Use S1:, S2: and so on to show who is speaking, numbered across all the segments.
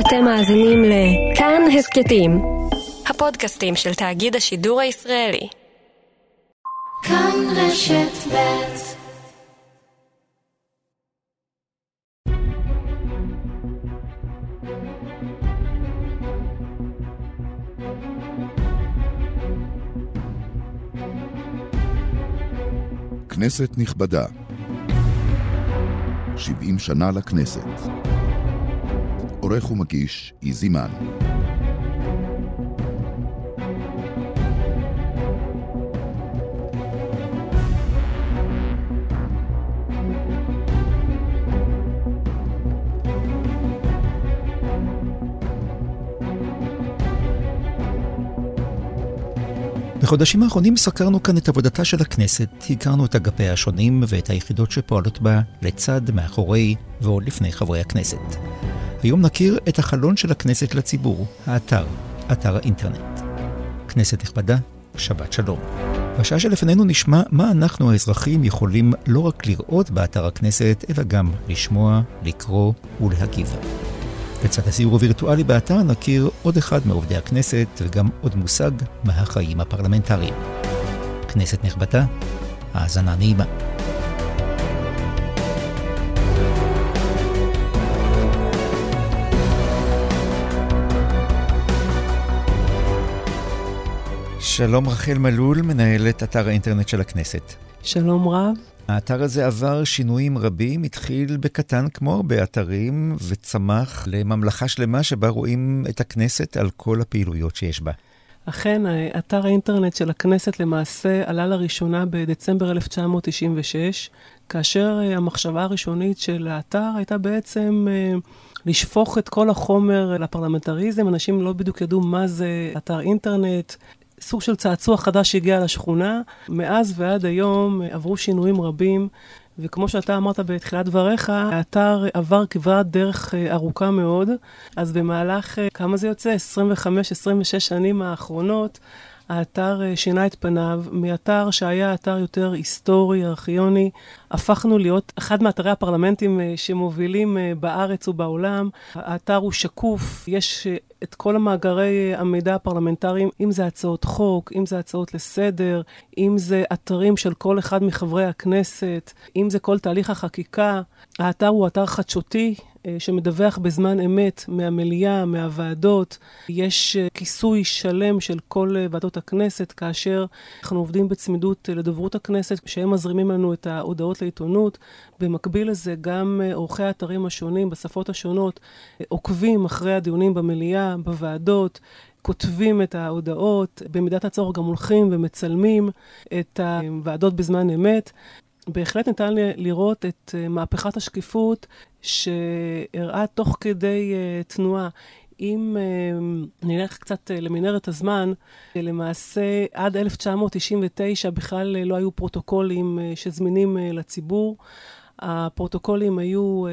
S1: אתם מאזינים לכאן הסכתים, הפודקאסטים של תאגיד השידור הישראלי. כאן רשת ב'
S2: כנסת נכבדה, 70 שנה לכנסת. עורך ומגיש, איזי מן.
S3: בחודשים האחרונים סקרנו כאן את עבודתה של הכנסת, הכרנו את אגפיה השונים ואת היחידות שפועלות בה לצד, מאחורי ועוד לפני חברי הכנסת. היום נכיר את החלון של הכנסת לציבור, האתר, אתר האינטרנט. כנסת נכבדה, שבת שלום. בשעה שלפנינו נשמע מה אנחנו האזרחים יכולים לא רק לראות באתר הכנסת, אלא גם לשמוע, לקרוא ולהגיב. לצד הסיור הווירטואלי באתר נכיר עוד אחד מעובדי הכנסת וגם עוד מושג מהחיים הפרלמנטריים. כנסת נכבדה, האזנה נעימה. שלום רחל מלול, מנהלת אתר האינטרנט של הכנסת.
S4: שלום רב.
S3: האתר הזה עבר שינויים רבים, התחיל בקטן כמו הרבה אתרים, וצמח לממלכה שלמה שבה רואים את הכנסת על כל הפעילויות שיש בה.
S4: אכן, אתר האינטרנט של הכנסת למעשה עלה לראשונה בדצמבר 1996, כאשר אה, המחשבה הראשונית של האתר הייתה בעצם אה, לשפוך את כל החומר לפרלמנטריזם. אנשים לא בדיוק ידעו מה זה אתר אינטרנט, סוג של צעצוע חדש שהגיע לשכונה. מאז ועד היום עברו שינויים רבים, וכמו שאתה אמרת בתחילת דבריך, האתר עבר כברת דרך אה, ארוכה מאוד, אז במהלך, אה, כמה זה יוצא? 25-26 שנים האחרונות, האתר אה, שינה את פניו, מאתר שהיה אתר יותר היסטורי, ארכיוני, הפכנו להיות אחד מאתרי הפרלמנטים שמובילים בארץ ובעולם. האתר הוא שקוף, יש את כל המאגרי המידע הפרלמנטריים, אם זה הצעות חוק, אם זה הצעות לסדר, אם זה אתרים של כל אחד מחברי הכנסת, אם זה כל תהליך החקיקה. האתר הוא אתר חדשותי, אה, שמדווח בזמן אמת מהמליאה, מהוועדות. יש אה, כיסוי שלם של כל אה, ועדות הכנסת, כאשר אנחנו עובדים בצמידות לדוברות הכנסת, שהם מזרימים לנו את ההודעות לעיתונות. במקביל לזה, גם עורכי האתרים השונים בשפות השונות עוקבים אחרי הדיונים במליאה, בוועדות. כותבים את ההודעות, במידת הצורך גם הולכים ומצלמים את הוועדות בזמן אמת. בהחלט ניתן לראות את מהפכת השקיפות שהראה תוך כדי uh, תנועה. אם uh, נלך קצת למנהרת הזמן, למעשה עד 1999 בכלל לא היו פרוטוקולים שזמינים לציבור. הפרוטוקולים היו...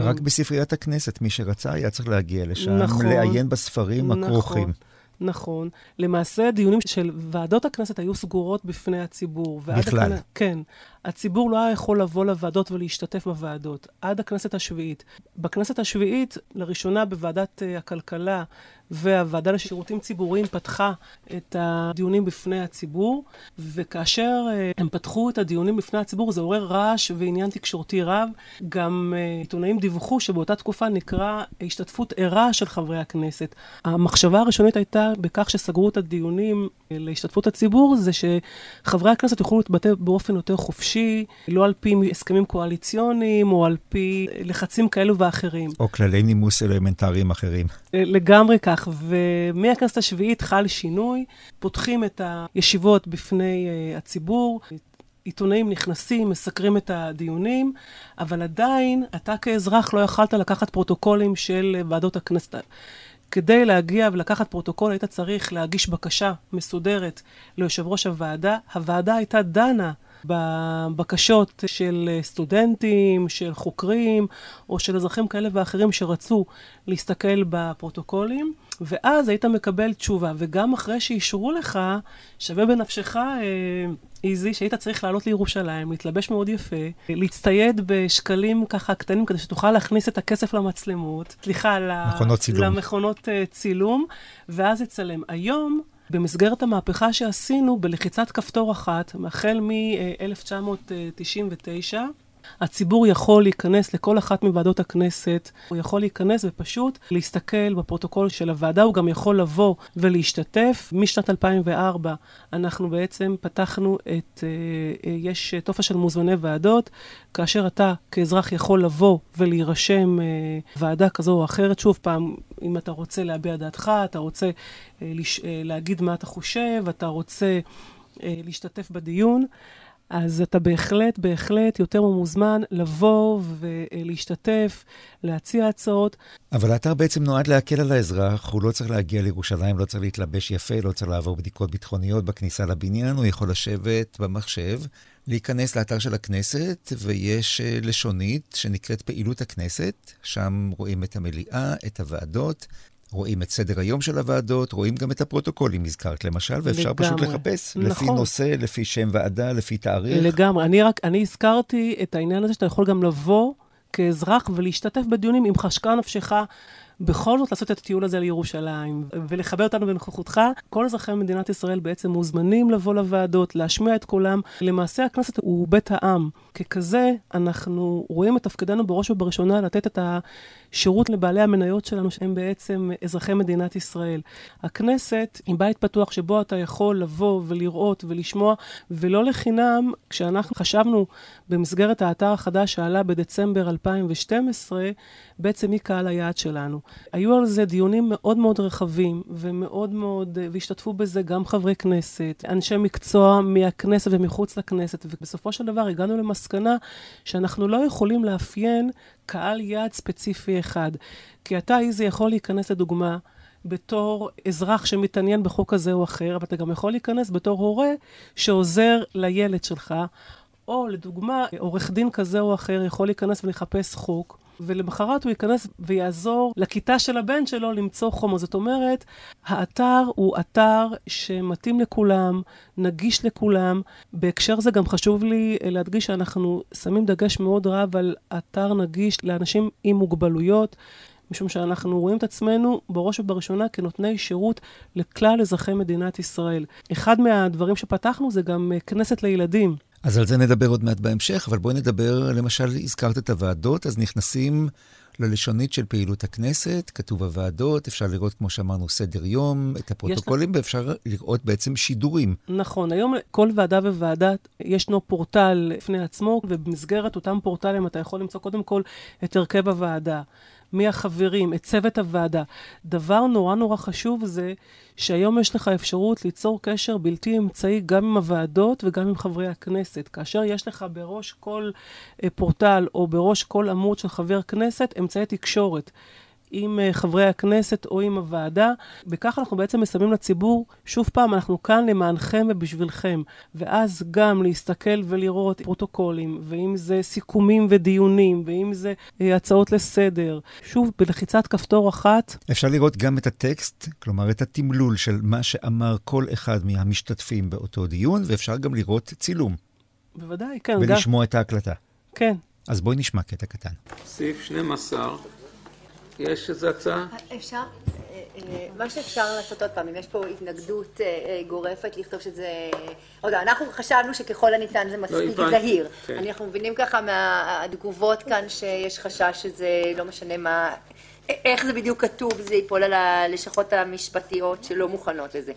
S3: רק בספריית הכנסת, מי שרצה היה צריך להגיע לשם, נכון, לעיין בספרים נכון. הכרוכים.
S4: נכון. למעשה, דיונים של ועדות הכנסת היו סגורות בפני הציבור.
S3: בכלל. הכנ...
S4: כן. הציבור לא היה יכול לבוא לוועדות ולהשתתף בוועדות עד הכנסת השביעית. בכנסת השביעית, לראשונה בוועדת uh, הכלכלה והוועדה לשירותים ציבוריים פתחה את הדיונים בפני הציבור, וכאשר uh, הם פתחו את הדיונים בפני הציבור זה עורר רעש ועניין תקשורתי רב. גם uh, עיתונאים דיווחו שבאותה תקופה נקרא השתתפות ערה של חברי הכנסת. המחשבה הראשונית הייתה בכך שסגרו את הדיונים להשתתפות הציבור, זה שחברי הכנסת יוכלו להתבטא באופן יותר חופשי, לא על פי הסכמים קואליציוניים או על פי לחצים כאלו ואחרים.
S3: או כללי נימוס אלמנטריים אחרים.
S4: לגמרי כך, ומהכנסת השביעית חל שינוי, פותחים את הישיבות בפני uh, הציבור. עיתונאים נכנסים, מסקרים את הדיונים, אבל עדיין אתה כאזרח לא יכלת לקחת פרוטוקולים של ועדות הכנסת. כדי להגיע ולקחת פרוטוקול היית צריך להגיש בקשה מסודרת ליושב ראש הוועדה. הוועדה הייתה דנה בבקשות של סטודנטים, של חוקרים, או של אזרחים כאלה ואחרים שרצו להסתכל בפרוטוקולים. ואז היית מקבל תשובה. וגם אחרי שאישרו לך, שווה בנפשך, אה, איזי, שהיית צריך לעלות לירושלים, להתלבש מאוד יפה, להצטייד בשקלים ככה קטנים, כדי שתוכל להכניס את הכסף למצלמות, סליחה,
S3: מכונות צילום.
S4: למכונות uh, צילום, ואז לצלם. היום, במסגרת המהפכה שעשינו, בלחיצת כפתור אחת, החל מ-1999, הציבור יכול להיכנס לכל אחת מוועדות הכנסת, הוא יכול להיכנס ופשוט להסתכל בפרוטוקול של הוועדה, הוא גם יכול לבוא ולהשתתף. משנת 2004 אנחנו בעצם פתחנו את, אה, אה, יש טופס של מוזמני ועדות, כאשר אתה כאזרח יכול לבוא ולהירשם אה, ועדה כזו או אחרת. שוב פעם, אם אתה רוצה להביע דעתך, אתה רוצה להגיד מה אתה חושב, אתה רוצה להשתתף בדיון. אז אתה בהחלט, בהחלט יותר ממוזמן לבוא ולהשתתף, להציע הצעות.
S3: אבל האתר בעצם נועד להקל על האזרח, הוא לא צריך להגיע לירושלים, לא צריך להתלבש יפה, לא צריך לעבור בדיקות ביטחוניות בכניסה לבניין, הוא יכול לשבת במחשב, להיכנס לאתר של הכנסת, ויש אה, לשונית שנקראת פעילות הכנסת, שם רואים את המליאה, את הוועדות, רואים את סדר היום של הוועדות, רואים גם את הפרוטוקולים, הזכרת למשל, ואפשר לגמרי. פשוט לחפש נכון. לפי נושא, לפי שם ועדה, לפי תאריך.
S4: לגמרי. אני רק, אני הזכרתי את העניין הזה שאתה יכול גם לבוא כאזרח ולהשתתף בדיונים עם חשקה נפשך. בכל זאת לעשות את הטיול הזה לירושלים ולחבר אותנו בנוכחותך. כל אזרחי מדינת ישראל בעצם מוזמנים לבוא לוועדות, להשמיע את קולם. למעשה הכנסת הוא בית העם. ככזה, אנחנו רואים את תפקידנו בראש ובראשונה לתת את השירות לבעלי המניות שלנו, שהם בעצם אזרחי מדינת ישראל. הכנסת היא בית פתוח שבו אתה יכול לבוא ולראות ולשמוע, ולא לחינם, כשאנחנו חשבנו במסגרת האתר החדש שעלה בדצמבר 2012, בעצם מי קהל היעד שלנו. היו על זה דיונים מאוד מאוד רחבים, ומאוד מאוד, והשתתפו בזה גם חברי כנסת, אנשי מקצוע מהכנסת ומחוץ לכנסת, ובסופו של דבר הגענו למסקנה שאנחנו לא יכולים לאפיין קהל יעד ספציפי אחד. כי אתה, איזי, יכול להיכנס לדוגמה, בתור אזרח שמתעניין בחוק כזה או אחר, אבל אתה גם יכול להיכנס בתור הורה שעוזר לילד שלך, או לדוגמה, עורך דין כזה או אחר יכול להיכנס ולחפש חוק, ולמחרת הוא ייכנס ויעזור לכיתה של הבן שלו למצוא חומר. זאת אומרת, האתר הוא אתר שמתאים לכולם, נגיש לכולם. בהקשר זה גם חשוב לי להדגיש שאנחנו שמים דגש מאוד רב על אתר נגיש לאנשים עם מוגבלויות. משום שאנחנו רואים את עצמנו בראש ובראשונה כנותני שירות לכלל אזרחי מדינת ישראל. אחד מהדברים שפתחנו זה גם כנסת לילדים.
S3: אז על זה נדבר עוד מעט בהמשך, אבל בואי נדבר, למשל, הזכרת את הוועדות, אז נכנסים ללשונית של פעילות הכנסת, כתוב הוועדות, אפשר לראות, כמו שאמרנו, סדר יום, את הפרוטוקולים, ואפשר לראות בעצם שידורים.
S4: נכון, היום כל ועדה וועדה, ישנו פורטל בפני עצמו, ובמסגרת אותם פורטלים אתה יכול למצוא קודם כל את הרכב הוועדה. מי החברים, את צוות הוועדה. דבר נורא נורא חשוב זה שהיום יש לך אפשרות ליצור קשר בלתי אמצעי גם עם הוועדות וגם עם חברי הכנסת. כאשר יש לך בראש כל אה, פורטל או בראש כל עמוד של חבר כנסת אמצעי תקשורת. עם אה, חברי הכנסת או עם הוועדה. בכך אנחנו בעצם מסיימים לציבור, שוב פעם, אנחנו כאן למענכם ובשבילכם. ואז גם להסתכל ולראות פרוטוקולים, ואם זה סיכומים ודיונים, ואם זה אה, הצעות לסדר. שוב, בלחיצת כפתור אחת.
S3: אפשר לראות גם את הטקסט, כלומר את התמלול של מה שאמר כל אחד מהמשתתפים באותו דיון, ואפשר גם לראות צילום.
S4: בוודאי, כן.
S3: ולשמוע גם... את ההקלטה.
S4: כן.
S3: אז בואי נשמע קטע קטן.
S5: סעיף 12
S6: אנחנו חשבנו שככל הניתן זה מספיק זהיר. אנחנו מבינים ככה מהתגובות כאן שיש חשש שזה משנה מה... איך זה בדיוק כתוב, זה ייפול על הלשכות המשפטיות שלא מוכנות לזה.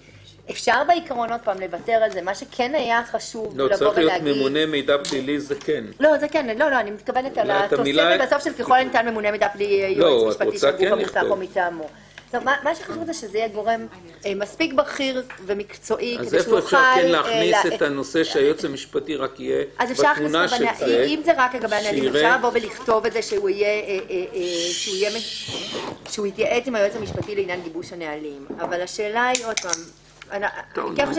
S6: אפשר בעיקרון עוד פעם לוותר על זה, מה שכן היה חשוב
S5: לא, לבוא ולהגיד... לא, צריך להיות ממונה מידע פלילי זה כן.
S6: לא, זה כן, לא, לא, אני מתכוונת על התוספת בסוף של ככל הניתן ממונה מידע פלילי לא, יועץ משפטי של גוף כן המוסך או מטעמו. טוב, מה, מה שחשוב זה שזה יהיה גורם אה, מספיק בכיר ומקצועי כדי שהוא יוכל...
S5: אז איפה אפשר להכניס את הנושא שהיועץ המשפטי רק יהיה בתמונה של זה?
S6: אם זה רק לגבי הנהלים, אפשר לבוא ולכתוב את זה שהוא יהיה... שהוא יהיה... שהוא יתייעץ עם היועץ המשפטי לעניין גיבוש הנהלים. אבל השאלה היא עוד פעם...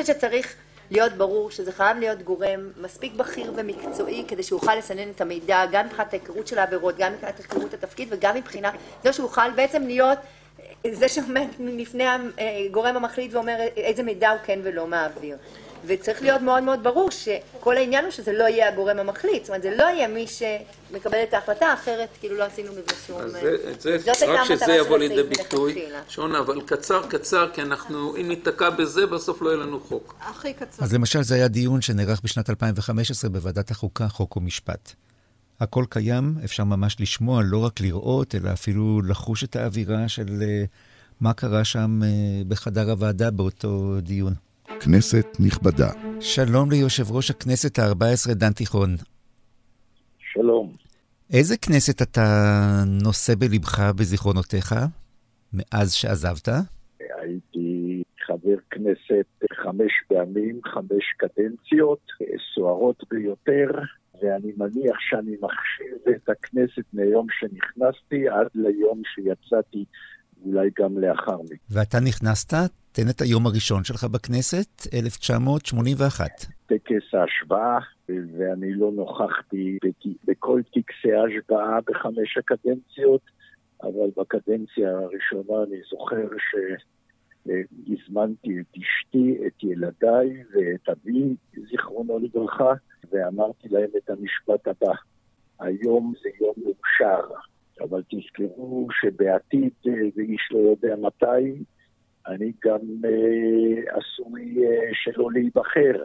S6: שצריך להיות ברור שזה חייב להיות גורם מספיק בכיר ומקצועי כדי שהוא יוכל לסנן את המידע גם מבחינת ההיכרות של העבירות, גם מבחינת היכרות התפקיד וגם מבחינת זה שהוא יוכל בעצם להיות זה שעומד לפני הגורם המחליט ואומר איזה מידע הוא כן ולא מעביר. וצריך להיות מאוד מאוד ברור שכל העניין הוא שזה לא יהיה הגורם המחליט, זאת אומרת זה לא יהיה מי שמקבל את ההחלטה, אחרת כאילו לא עשינו בזה שום... אז
S5: זה, זה רק שזה יבוא לידי ביטוי. שונה, אבל קצר קצר, כי אנחנו, אם ניתקע בזה, בסוף לא יהיה לנו חוק.
S6: הכי קצר.
S3: אז למשל זה היה דיון שנערך בשנת 2015 בוועדת החוקה, חוק ומשפט. הכל קיים, אפשר ממש לשמוע, לא רק לראות, אלא אפילו לחוש את האווירה של uh, מה קרה שם uh, בחדר הוועדה באותו דיון.
S2: כנסת נכבדה.
S3: שלום ליושב ראש הכנסת ה-14, דן תיכון.
S7: שלום.
S3: איזה כנסת אתה נושא בלבך בזיכרונותיך מאז שעזבת?
S7: הייתי חבר כנסת חמש פעמים, חמש קדנציות, סוערות ביותר, ואני מניח שאני מחשיב את הכנסת מיום שנכנסתי עד ליום שיצאתי, אולי גם לאחר מכן.
S3: ואתה נכנסת? תן את היום הראשון שלך בכנסת, 1981.
S7: טקס ההשבעה, ואני לא נוכחתי בכל טקסי ההשבעה בחמש הקדנציות, אבל בקדנציה הראשונה אני זוכר שהזמנתי את אשתי, את ילדיי ואת אבי, זיכרונו לברכה, ואמרתי להם את המשפט הבא: היום זה יום מאושר, אבל תזכרו שבעתיד, ואיש לא יודע מתי, אני גם אה, עשוי אה, שלא להיבחר.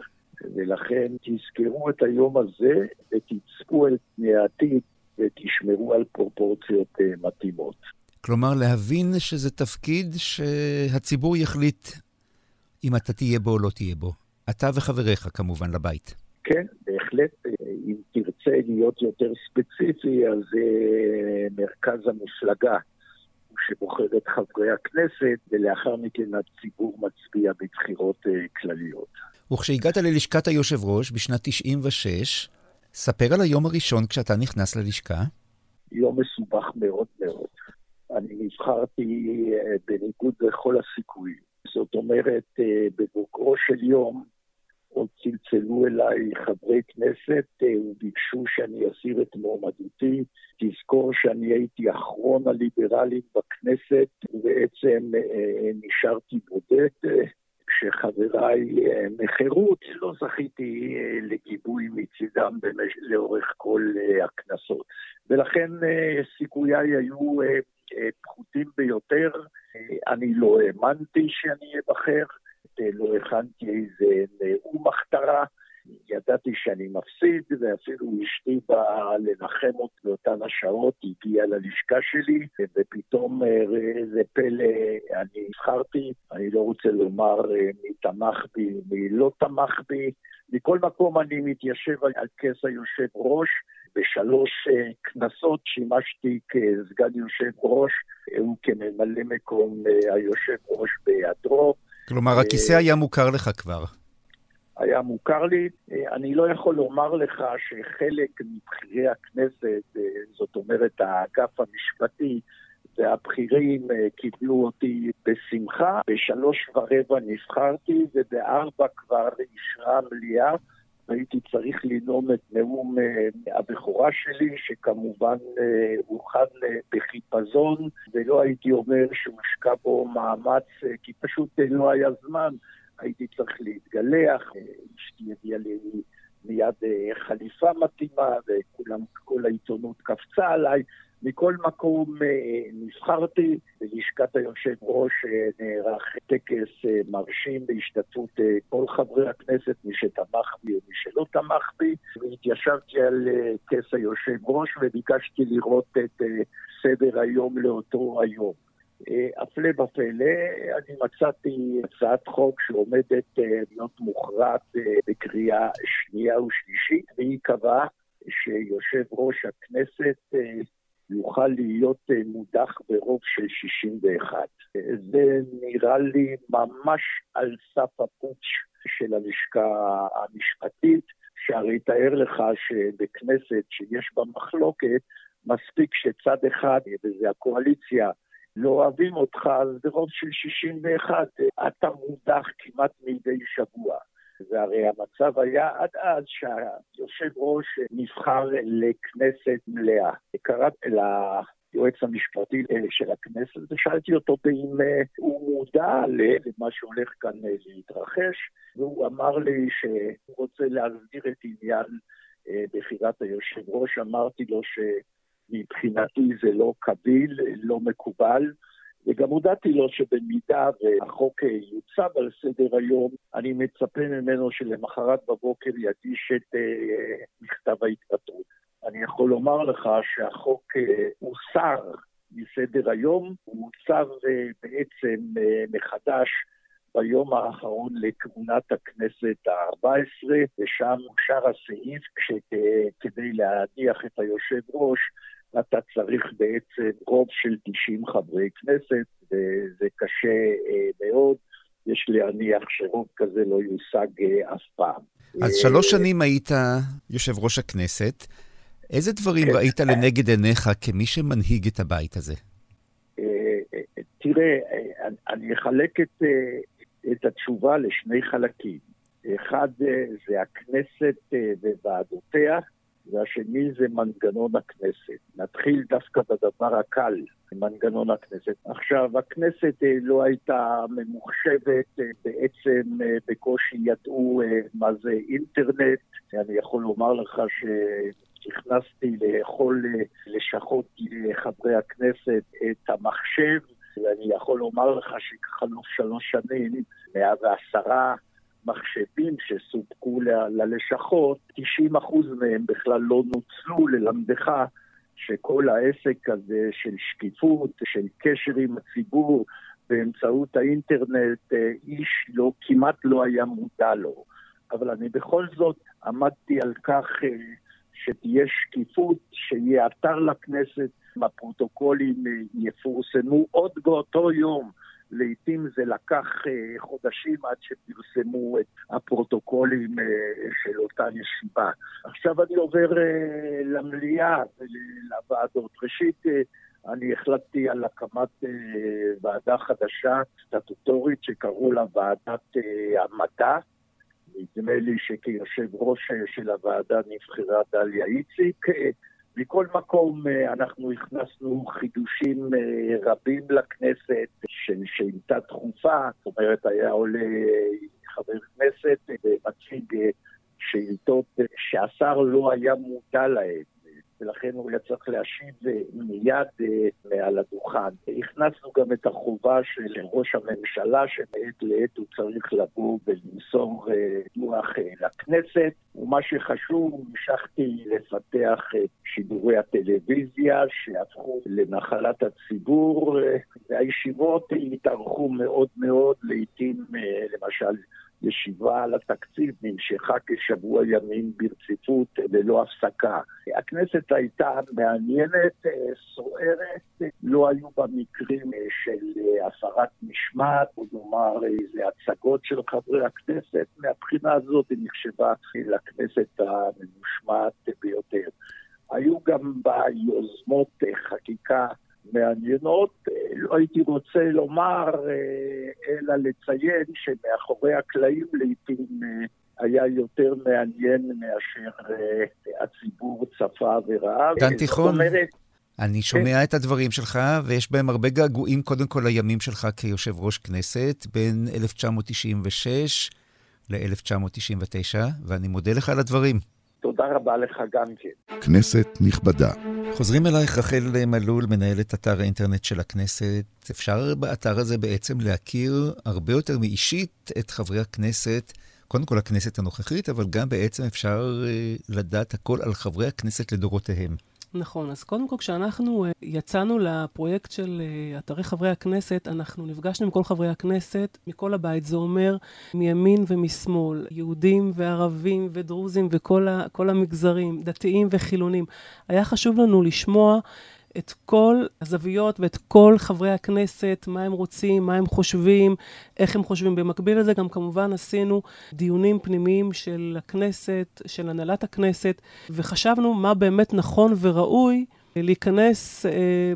S7: ולכן תזכרו את היום הזה ותצפו את פני העתיד ותשמרו על פרופורציות אה, מתאימות.
S3: כלומר, להבין שזה תפקיד שהציבור יחליט אם אתה תהיה בו או לא תהיה בו. אתה וחבריך, כמובן, לבית.
S7: כן, בהחלט. אם תרצה להיות יותר ספציפי, אז אה, מרכז המפלגה שבוחר את חברי הכנסת, ולאחר מכן הציבור מצביע בבחירות אה, כלליות.
S3: וכשהגעת ללשכת היושב ראש בשנת 96, ספר על היום הראשון כשאתה נכנס ללשכה.
S7: יום מסובך מאוד מאוד. אני נבחרתי אה, בניגוד לכל הסיכויים. זאת אומרת, אה, בבוקרו של יום עוד צלצלו אליי חברי כנסת אה, וביקשו שאני אסיר את מועמדותי. תזכור שאני הייתי אחרון הליברלים בכנסת, ובעצם אה, נשארתי בודד. כשחבריי מחירות, לא זכיתי לגיבוי מצידם במש... לאורך כל הכנסות. ולכן סיכוייי היו פחותים ביותר. אני לא האמנתי שאני אבחר. לא הכנתי איזה נאום הכתרה. ידעתי שאני מפסיד, ואפילו אשתי באה לנחם אותי באותן השעות, הגיעה ללשכה שלי, ופתאום איזה פלא, אני נבחרתי, אני לא רוצה לומר אה, מי תמך בי, מי לא תמך בי. מכל מקום אני מתיישב על כס היושב ראש. בשלוש אה, כנסות שימשתי כסגן יושב ראש וכממלא מקום אה, היושב ראש בהיעדרו.
S3: כלומר, הכיסא היה מוכר לך כבר.
S7: היה מוכר לי. אני לא יכול לומר לך שחלק מבכירי הכנסת, זאת אומרת האגף המשפטי והבכירים קיבלו אותי בשמחה. בשלוש ורבע נבחרתי ובארבע כבר אישרה המליאה. הייתי צריך לנאום את נאום uh, הבכורה שלי, שכמובן uh, הוכן uh, בחיפזון, ולא הייתי אומר שהושקע בו מאמץ, כי פשוט לא היה זמן. הייתי צריך להתגלח, אשתי הביאה לי מיד חליפה מתאימה, וכולם, כל העיתונות קפצה עליי. מכל מקום נבחרתי, בלשכת היושב ראש נערך טקס מרשים בהשתתפות כל חברי הכנסת, מי שתמך בי ומי שלא תמך בי, והתיישבתי על כס היושב ראש וביקשתי לראות את סדר היום לאותו היום. הפלא ופלא, אני מצאתי הצעת חוק שעומדת להיות מוכרעת בקריאה שנייה ושלישית, והיא קבעה שיושב ראש הכנסת יוכל להיות אה, מודח ברוב של 61. זה נראה לי ממש על סף הפוטש של הלשכה המשפטית, שהרי תאר לך שבכנסת שיש בה מחלוקת, מספיק שצד אחד, וזה הקואליציה, לא אוהבים אותך, אז ברוב של 61 אתה מודח כמעט מדי שבוע. והרי המצב היה עד אז שהיושב ראש נבחר לכנסת מלאה. קראתי ליועץ המשפטי של הכנסת ושאלתי אותו אם אה, הוא מודע למה שהולך כאן אה, להתרחש, והוא אמר לי שהוא רוצה להסדיר את עניין אה, בחירת היושב ראש. אמרתי לו שמבחינתי זה לא קביל, לא מקובל. וגם הודעתי לו שבמידה והחוק יוצב על סדר היום, אני מצפה ממנו שלמחרת בבוקר יגיש את uh, מכתב ההתפטרות. אני יכול לומר לך שהחוק uh, הוסר מסדר היום, הוא הוצב uh, בעצם uh, מחדש ביום האחרון לכהונת הכנסת ה-14, ושם אושר הסעיף כדי להניח את היושב ראש אתה צריך בעצם רוב של 90 חברי כנסת, וזה קשה אה, מאוד. יש להניח שרוב כזה לא יושג אה, אף פעם.
S3: אז שלוש שנים היית יושב ראש הכנסת. איזה דברים כן. ראית לנגד עיניך כמי שמנהיג את הבית הזה?
S7: אה, תראה, אני אחלק את, את התשובה לשני חלקים. אחד זה הכנסת וועדותיה, והשני זה מנגנון הכנסת. נתחיל דווקא בדבר הקל, מנגנון הכנסת. עכשיו, הכנסת אה, לא הייתה ממוחשבת, אה, בעצם אה, בקושי ידעו מה זה אינטרנט. אני יכול לומר לך ש... הכנסתי לכל לשכות חברי הכנסת את המחשב, ואני יכול לומר לך שחלוף שלוש שנים, 110 מחשבים שסופקו ללשכות, 90% מהם בכלל לא נוצלו ללמדך שכל העסק הזה של שקיפות, של קשר עם הציבור באמצעות האינטרנט, אה, איש לא, כמעט לא היה מודע לו. אבל אני בכל זאת עמדתי על כך אה, שתהיה שקיפות, שיהיה אתר לכנסת, הפרוטוקולים אה, יפורסמו עוד באותו יום. לעתים זה לקח אה, חודשים עד שפרסמו את הפרוטוקולים אה, של אותה ישיבה. עכשיו אני עובר אה, למליאה ולוועדות. ראשית, אני החלטתי על הקמת ועדה חדשה, סטטוטורית, שקראו לה ועדת המדע. נדמה לי שכיושב ראש של הוועדה נבחרה דליה איציק. מכל מקום אה, אנחנו הכנסנו חידושים אה, רבים לכנסת של שאילתה דחופה, זאת אומרת היה עולה חבר כנסת ומציג אה, שאילתות שהשר לא היה מודע להן. ולכן הוא היה צריך להשיב אה, מיד אה, מעל הדוכן. הכנסנו גם את החובה של ראש הממשלה, שמעת לעת הוא צריך לבוא ולמסור אה, דוח לכנסת, ומה שחשוב, המשכתי לפתח את שידורי הטלוויזיה שהפכו לנחלת הציבור, והישיבות התארכו מאוד מאוד, לעיתים למשל ישיבה על התקציב נמשכה כשבוע ימים ברציפות ללא הפסקה. הכנסת הייתה מעניינת, אה, סוערת, לא היו בה מקרים אה, של אה, הפרת משמעת, או נאמר איזה הצגות של חברי הכנסת. מהבחינה הזאת היא נחשבה לכנסת הממושמעת ביותר. היו גם בה יוזמות חקיקה מעניינות. לא הייתי רוצה לומר, אה, אלא לציין שמאחורי הקלעים לעיתים אה, היה יותר מעניין מאשר הציבור צפה וראה.
S3: דן תיכון. אני שומע את הדברים שלך, ויש בהם הרבה געגועים קודם כל לימים שלך כיושב ראש כנסת, בין 1996 ל-1999, ואני מודה לך על הדברים.
S7: תודה רבה לך גם כן.
S2: כנסת נכבדה.
S3: חוזרים אלייך רחל מלול, מנהלת אתר האינטרנט של הכנסת. אפשר באתר הזה בעצם להכיר הרבה יותר מאישית את חברי הכנסת, קודם כל הכנסת הנוכחית, אבל גם בעצם אפשר אה, לדעת הכל על חברי הכנסת לדורותיהם.
S4: נכון, אז קודם כל כשאנחנו uh, יצאנו לפרויקט של uh, אתרי חברי הכנסת, אנחנו נפגשנו עם כל חברי הכנסת מכל הבית, זה אומר מימין ומשמאל, יהודים וערבים ודרוזים וכל המגזרים, דתיים וחילונים. היה חשוב לנו לשמוע את כל הזוויות ואת כל חברי הכנסת, מה הם רוצים, מה הם חושבים, איך הם חושבים. במקביל לזה גם כמובן עשינו דיונים פנימיים של הכנסת, של הנהלת הכנסת, וחשבנו מה באמת נכון וראוי להיכנס אה,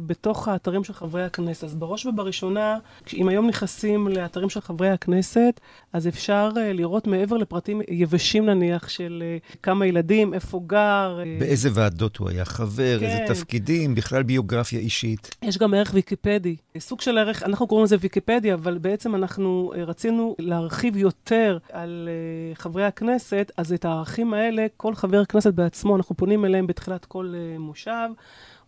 S4: בתוך האתרים של חברי הכנסת. אז בראש ובראשונה, אם היום נכנסים לאתרים של חברי הכנסת, אז אפשר אה, לראות מעבר לפרטים יבשים נניח, של אה, כמה ילדים, איפה גר.
S3: אה... באיזה ועדות הוא היה חבר, כן. איזה תפקידים, בכלל ביוגרפיה אישית.
S4: יש גם ערך ויקיפדי. סוג של ערך, אנחנו קוראים לזה ויקיפדיה, אבל בעצם אנחנו אה, רצינו להרחיב יותר על אה, חברי הכנסת, אז את הערכים האלה, כל חבר כנסת בעצמו, אנחנו פונים אליהם בתחילת כל אה, מושב.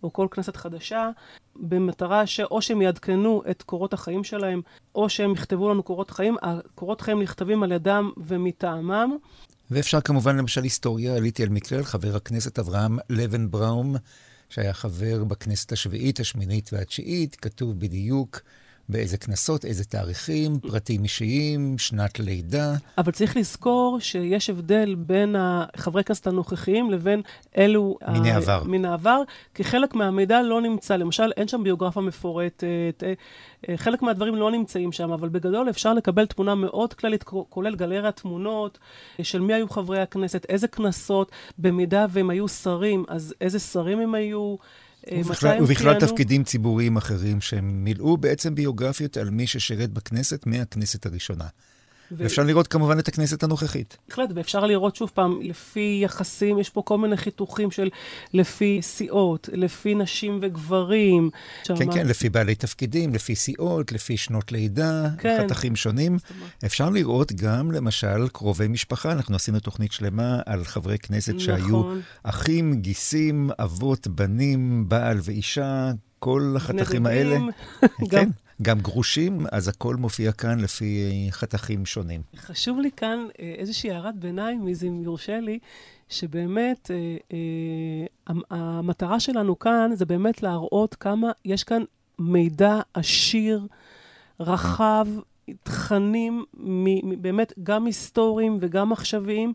S4: או כל כנסת חדשה, במטרה שאו שהם יעדכנו את קורות החיים שלהם, או שהם יכתבו לנו קורות חיים. הקורות חיים נכתבים על ידם ומטעמם.
S3: ואפשר כמובן, למשל, היסטוריה, עליתי על מקרה, חבר הכנסת אברהם לבן בראום, שהיה חבר בכנסת השביעית, השמינית והתשיעית, כתוב בדיוק באיזה כנסות, איזה תאריכים, פרטים אישיים, שנת לידה.
S4: אבל צריך לזכור שיש הבדל בין חברי כנסת הנוכחיים לבין אלו...
S3: מן העבר.
S4: מן העבר, כי חלק מהמידע לא נמצא. למשל, אין שם ביוגרפיה מפורטת, אה, אה, חלק מהדברים לא נמצאים שם, אבל בגדול אפשר לקבל תמונה מאוד כללית, כולל גלריית תמונות אה, של מי היו חברי הכנסת, איזה כנסות, במידה והם היו שרים, אז איזה שרים הם היו.
S3: ובכלל, ובכלל תפקידים ציבוריים אחרים שהם מילאו בעצם ביוגרפיות על מי ששירת בכנסת מהכנסת הראשונה. ו... ואפשר לראות כמובן את הכנסת הנוכחית.
S4: בהחלט, ואפשר לראות שוב פעם, לפי יחסים, יש פה כל מיני חיתוכים של לפי סיעות, לפי נשים וגברים.
S3: כן, שמה... כן, לפי בעלי תפקידים, לפי סיעות, לפי שנות לידה, כן. חתכים שונים. אפשר לראות גם, למשל, קרובי משפחה. אנחנו עשינו תוכנית שלמה על חברי כנסת נכון. שהיו אחים, גיסים, אבות, בנים, בעל ואישה, כל החתכים האלה. גם. כן. גם גרושים, אז הכל מופיע כאן לפי חתכים שונים.
S4: חשוב לי כאן אה, איזושהי הערת ביניים, אם יורשה לי, שבאמת אה, אה, המטרה שלנו כאן זה באמת להראות כמה יש כאן מידע עשיר, רחב, תכנים באמת גם היסטוריים וגם עכשוויים,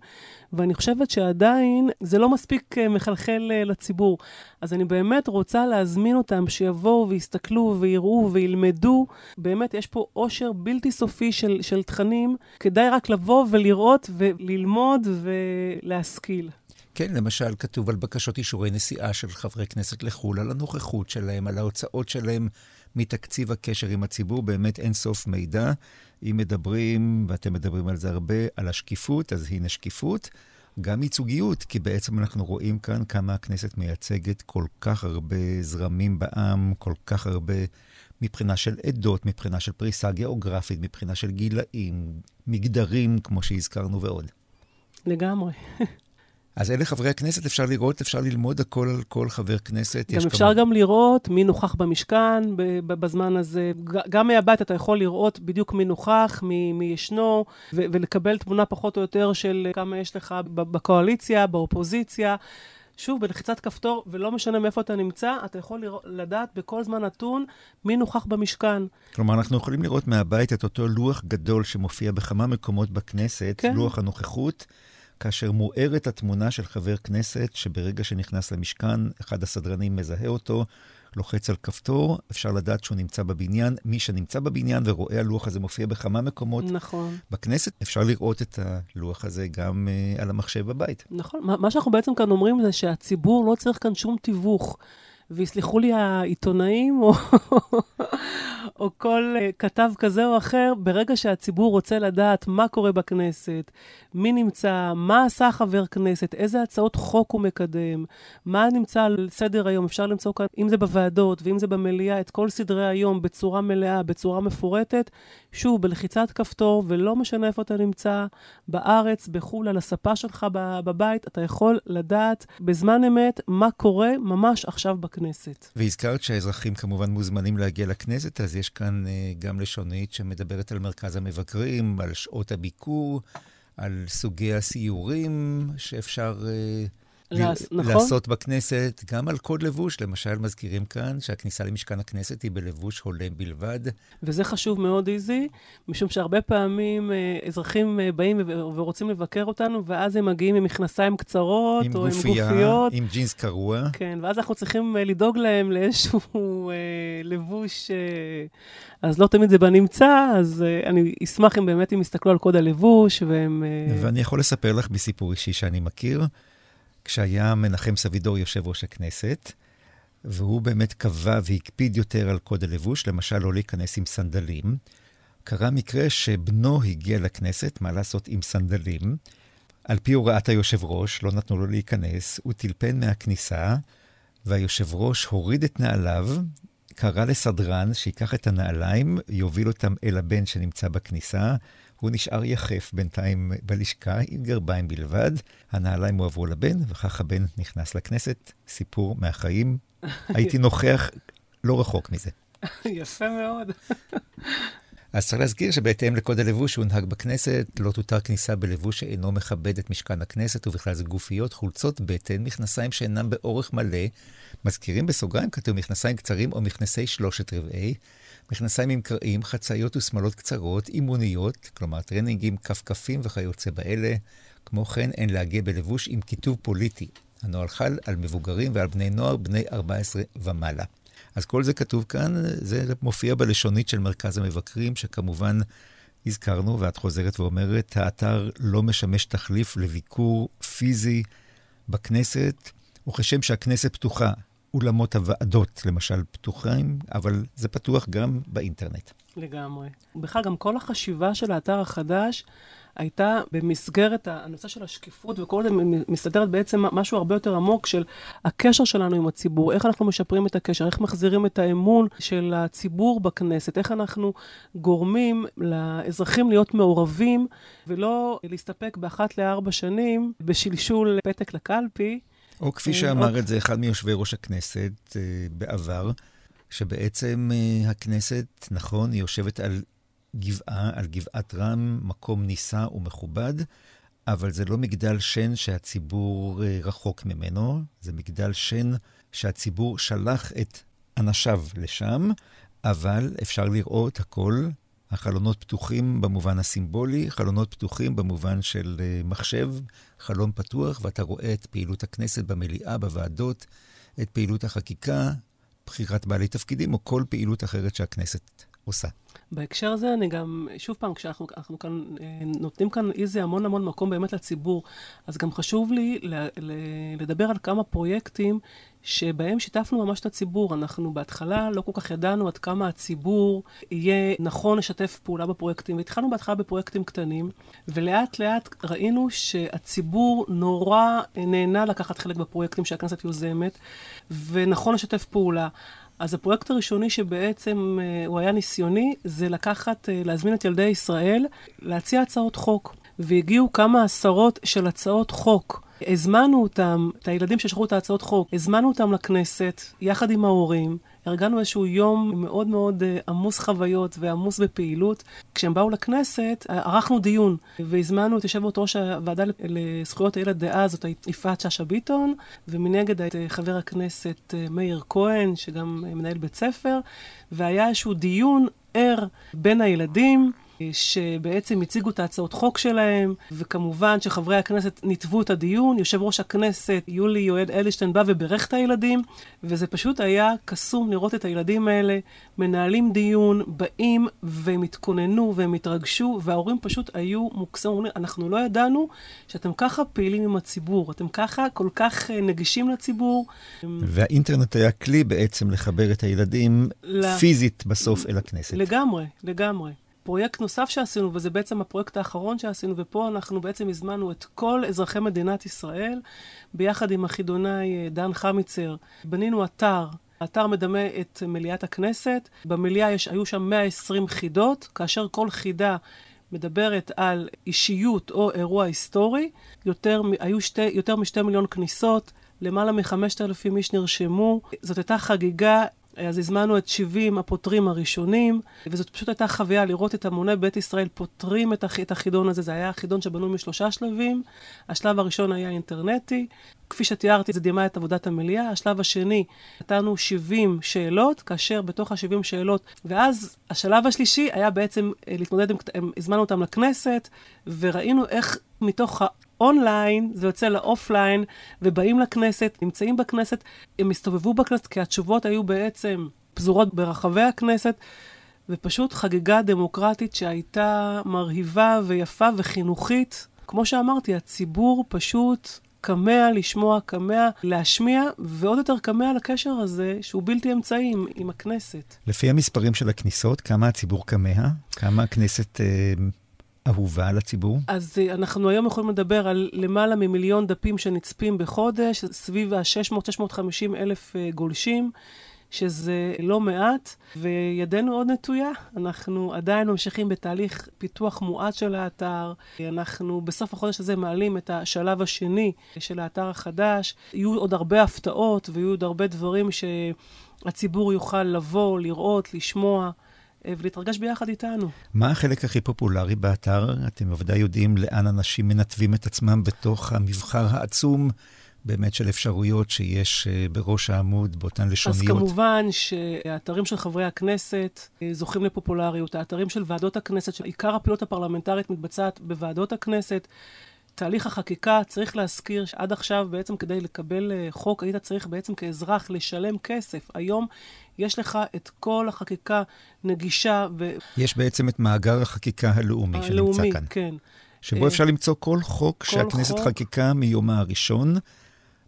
S4: ואני חושבת שעדיין זה לא מספיק אה, מחלחל אה, לציבור. אז אני באמת רוצה להזמין אותם שיבואו ויסתכלו ויראו וילמדו. באמת, יש פה עושר בלתי סופי של, של תכנים. כדאי רק לבוא ולראות וללמוד ולהשכיל.
S3: כן, למשל, כתוב על בקשות אישורי נסיעה של חברי כנסת לחו"ל, על הנוכחות שלהם, על ההוצאות שלהם מתקציב הקשר עם הציבור, באמת אין סוף מידע. אם מדברים, ואתם מדברים על זה הרבה, על השקיפות, אז הנה שקיפות. גם ייצוגיות, כי בעצם אנחנו רואים כאן כמה הכנסת מייצגת כל כך הרבה זרמים בעם, כל כך הרבה מבחינה של עדות, מבחינה של פריסה גיאוגרפית, מבחינה של גילאים, מגדרים, כמו שהזכרנו ועוד.
S4: לגמרי.
S3: אז אלה חברי הכנסת, אפשר לראות, אפשר ללמוד הכל על כל חבר כנסת.
S4: גם אפשר כמה... גם לראות מי נוכח במשכן בזמן הזה. גם מהבית אתה יכול לראות בדיוק מי נוכח, מי, מי ישנו, ו- ולקבל תמונה פחות או יותר של כמה יש לך בקואליציה, באופוזיציה. שוב, בלחיצת כפתור, ולא משנה מאיפה אתה נמצא, אתה יכול לראות, לדעת בכל זמן נתון מי נוכח במשכן.
S3: כלומר, אנחנו יכולים לראות מהבית את אותו לוח גדול שמופיע בכמה מקומות בכנסת, כן. לוח הנוכחות. כאשר מוארת התמונה של חבר כנסת, שברגע שנכנס למשכן, אחד הסדרנים מזהה אותו, לוחץ על כפתור, אפשר לדעת שהוא נמצא בבניין. מי שנמצא בבניין ורואה הלוח הזה מופיע בכמה מקומות
S4: נכון.
S3: בכנסת, אפשר לראות את הלוח הזה גם uh, על המחשב בבית.
S4: נכון. מה שאנחנו בעצם כאן אומרים זה שהציבור לא צריך כאן שום תיווך. ויסלחו לי העיתונאים, או, או כל uh, כתב כזה או אחר, ברגע שהציבור רוצה לדעת מה קורה בכנסת, מי נמצא, מה עשה חבר כנסת, איזה הצעות חוק הוא מקדם, מה נמצא על סדר היום, אפשר למצוא כאן, אם זה בוועדות ואם זה במליאה, את כל סדרי היום בצורה מלאה, בצורה מפורטת, שוב, בלחיצת כפתור, ולא משנה איפה אתה נמצא, בארץ, בחו"ל, על הספה שלך בבית, אתה יכול לדעת בזמן אמת מה קורה ממש עכשיו בכנסת.
S3: והזכרת שהאזרחים כמובן מוזמנים להגיע לכנסת, אז יש כאן uh, גם לשונית שמדברת על מרכז המבקרים, על שעות הביקור. על סוגי הסיורים שאפשר uh, לעס, נכון. לעשות בכנסת, גם על קוד לבוש. למשל, מזכירים כאן שהכניסה למשכן הכנסת היא בלבוש הולם בלבד.
S4: וזה חשוב מאוד, איזי, משום שהרבה פעמים uh, אזרחים uh, באים ורוצים לבקר אותנו, ואז הם מגיעים עם מכנסיים קצרות,
S3: עם
S4: או
S3: גופייה,
S4: עם גופיות.
S3: עם ג'ינס קרוע.
S4: כן, ואז אנחנו צריכים uh, לדאוג להם לאיזשהו לבוש... אז לא תמיד זה בנמצא, אז אני אשמח אם באמת הם יסתכלו על קוד הלבוש, והם...
S3: ואני יכול לספר לך בסיפור אישי שאני מכיר. כשהיה מנחם סבידור יושב ראש הכנסת, והוא באמת קבע והקפיד יותר על קוד הלבוש, למשל לא להיכנס עם סנדלים. קרה מקרה שבנו הגיע לכנסת, מה לעשות עם סנדלים. על פי הוראת היושב ראש, לא נתנו לו להיכנס, הוא טלפן מהכניסה, והיושב ראש הוריד את נעליו, קרא לסדרן שייקח את הנעליים, יוביל אותם אל הבן שנמצא בכניסה. הוא נשאר יחף בינתיים בלשכה, עם גרביים בלבד. הנעליים הועברו לבן, וכך הבן נכנס לכנסת. סיפור מהחיים. הייתי נוכח לא רחוק מזה.
S4: יפה מאוד.
S3: אז צריך להזכיר שבהתאם לקוד הלבוש שהונהג בכנסת, לא תותר כניסה בלבוש שאינו מכבד את משכן הכנסת, ובכלל זה גופיות, חולצות בטן, מכנסיים שאינם באורך מלא. מזכירים בסוגריים כתוב מכנסיים קצרים או מכנסי שלושת רבעי, מכנסיים עם קרעים, חצאיות ושמלות קצרות, אימוניות, כלומר טרנינגים, כפכפים וכיוצא באלה. כמו כן, אין להגיע בלבוש עם כיתוב פוליטי. הנוהל חל על מבוגרים ועל בני נוער בני 14 ומעלה. אז כל זה כתוב כאן, זה מופיע בלשונית של מרכז המבקרים, שכמובן הזכרנו, ואת חוזרת ואומרת, האתר לא משמש תחליף לביקור פיזי בכנסת, וכשם שהכנסת פתוחה, אולמות הוועדות, למשל, פתוחים, אבל זה פתוח גם באינטרנט.
S4: לגמרי. בכלל, גם כל החשיבה של האתר החדש הייתה במסגרת הנושא של השקיפות, וכל זה מסתדרת בעצם משהו הרבה יותר עמוק של הקשר שלנו עם הציבור, איך אנחנו משפרים את הקשר, איך מחזירים את האמון של הציבור בכנסת, איך אנחנו גורמים לאזרחים להיות מעורבים, ולא להסתפק באחת לארבע שנים בשלשול פתק לקלפי.
S3: או כפי שאמר את זה אחד מיושבי ראש הכנסת אה, בעבר, שבעצם אה, הכנסת, נכון, היא יושבת על גבעה, על גבעת רם, מקום נישא ומכובד, אבל זה לא מגדל שן שהציבור אה, רחוק ממנו, זה מגדל שן שהציבור שלח את אנשיו לשם, אבל אפשר לראות הכל. החלונות פתוחים במובן הסימבולי, חלונות פתוחים במובן של אה, מחשב, חלון פתוח, ואתה רואה את פעילות הכנסת במליאה, בוועדות, את פעילות החקיקה, בחירת בעלי תפקידים, או כל פעילות אחרת שהכנסת עושה.
S4: בהקשר הזה, אני גם, שוב פעם, כשאנחנו כאן אה, נותנים כאן איזה המון המון מקום באמת לציבור, אז גם חשוב לי לדבר על כמה פרויקטים שבהם שיתפנו ממש את הציבור. אנחנו בהתחלה לא כל כך ידענו עד כמה הציבור יהיה נכון לשתף פעולה בפרויקטים, והתחלנו בהתחלה בפרויקטים קטנים, ולאט לאט ראינו שהציבור נורא נהנה לקחת חלק בפרויקטים שהכנסת יוזמת, ונכון לשתף פעולה. אז הפרויקט הראשוני שבעצם uh, הוא היה ניסיוני, זה לקחת, uh, להזמין את ילדי ישראל להציע הצעות חוק. והגיעו כמה עשרות של הצעות חוק. הזמנו אותם, את הילדים ששלחו את ההצעות חוק, הזמנו אותם לכנסת, יחד עם ההורים. ארגנו איזשהו יום מאוד מאוד uh, עמוס חוויות ועמוס בפעילות. כשהם באו לכנסת, ערכנו דיון, והזמנו את יושבת ראש הוועדה לזכויות הילד דאז, זאת יפעת שאשא ביטון, ומנגד את uh, חבר הכנסת מאיר כהן, שגם מנהל בית ספר, והיה איזשהו דיון ער בין הילדים. שבעצם הציגו את ההצעות חוק שלהם, וכמובן שחברי הכנסת ניתבו את הדיון. יושב ראש הכנסת, יולי יועד אלישטיין, בא וברך את הילדים, וזה פשוט היה קסום לראות את הילדים האלה מנהלים דיון, באים והם התכוננו והם התרגשו, וההורים פשוט היו מוקסמים. אנחנו לא ידענו שאתם ככה פעילים עם הציבור, אתם ככה כל כך אה, נגישים לציבור.
S3: והאינטרנט היה כלי בעצם לחבר את הילדים ל... פיזית בסוף אל הכנסת.
S4: לגמרי, לגמרי. פרויקט נוסף שעשינו, וזה בעצם הפרויקט האחרון שעשינו, ופה אנחנו בעצם הזמנו את כל אזרחי מדינת ישראל, ביחד עם החידונאי אה, דן חמיצר. בנינו אתר. האתר מדמה את מליאת הכנסת. במליאה יש, היו שם 120 חידות, כאשר כל חידה מדברת על אישיות או אירוע היסטורי. יותר, היו שתי, יותר משתי מיליון כניסות, למעלה מחמשת אלפים איש נרשמו. זאת הייתה חגיגה אז הזמנו את 70 הפותרים הראשונים, וזאת פשוט הייתה חוויה לראות את המוני בית ישראל פותרים את, הח... את החידון הזה. זה היה חידון שבנוי משלושה שלבים. השלב הראשון היה אינטרנטי. כפי שתיארתי, זה דימה את עבודת המליאה. השלב השני, נתנו 70 שאלות, כאשר בתוך ה-70 שאלות, ואז השלב השלישי היה בעצם אה, להתמודד עם, הזמנו אותם לכנסת, וראינו איך מתוך אונליין, זה יוצא לאופליין, ובאים לכנסת, נמצאים בכנסת, הם הסתובבו בכנסת, כי התשובות היו בעצם פזורות ברחבי הכנסת, ופשוט חגיגה דמוקרטית שהייתה מרהיבה ויפה וחינוכית. כמו שאמרתי, הציבור פשוט כמה לשמוע, כמה להשמיע, ועוד יותר כמה לקשר הזה, שהוא בלתי אמצעי עם, עם הכנסת.
S3: לפי המספרים של הכניסות, כמה הציבור כמה? כמה הכנסת אה, אהובה על הציבור?
S4: אז אה, אנחנו היום יכולים לדבר על למעלה ממיליון דפים שנצפים בחודש, סביב ה-600-650 אלף אה, גולשים. שזה לא מעט, וידנו עוד נטויה. אנחנו עדיין ממשיכים בתהליך פיתוח מועט של האתר. אנחנו בסוף החודש הזה מעלים את השלב השני של האתר החדש. יהיו עוד הרבה הפתעות ויהיו עוד הרבה דברים שהציבור יוכל לבוא, לראות, לשמוע. ולהתרגש ביחד איתנו.
S3: מה החלק הכי פופולרי באתר? אתם בוודאי יודעים לאן אנשים מנתבים את עצמם בתוך המבחר העצום באמת של אפשרויות שיש אה, בראש העמוד באותן לשוניות.
S4: אז כמובן שהאתרים של חברי הכנסת אה, זוכים לפופולריות. האתרים של ועדות הכנסת, שעיקר הפעילות הפרלמנטרית מתבצעת בוועדות הכנסת. תהליך החקיקה, צריך להזכיר שעד עכשיו בעצם כדי לקבל אה, חוק, היית צריך בעצם כאזרח לשלם כסף. היום יש לך את כל החקיקה נגישה ו...
S3: יש בעצם את מאגר החקיקה הלאומי, הלאומי שנמצא כאן.
S4: כן.
S3: שבו אפשר למצוא כל חוק כל שהכנסת חוק... חקיקה מיומה הראשון.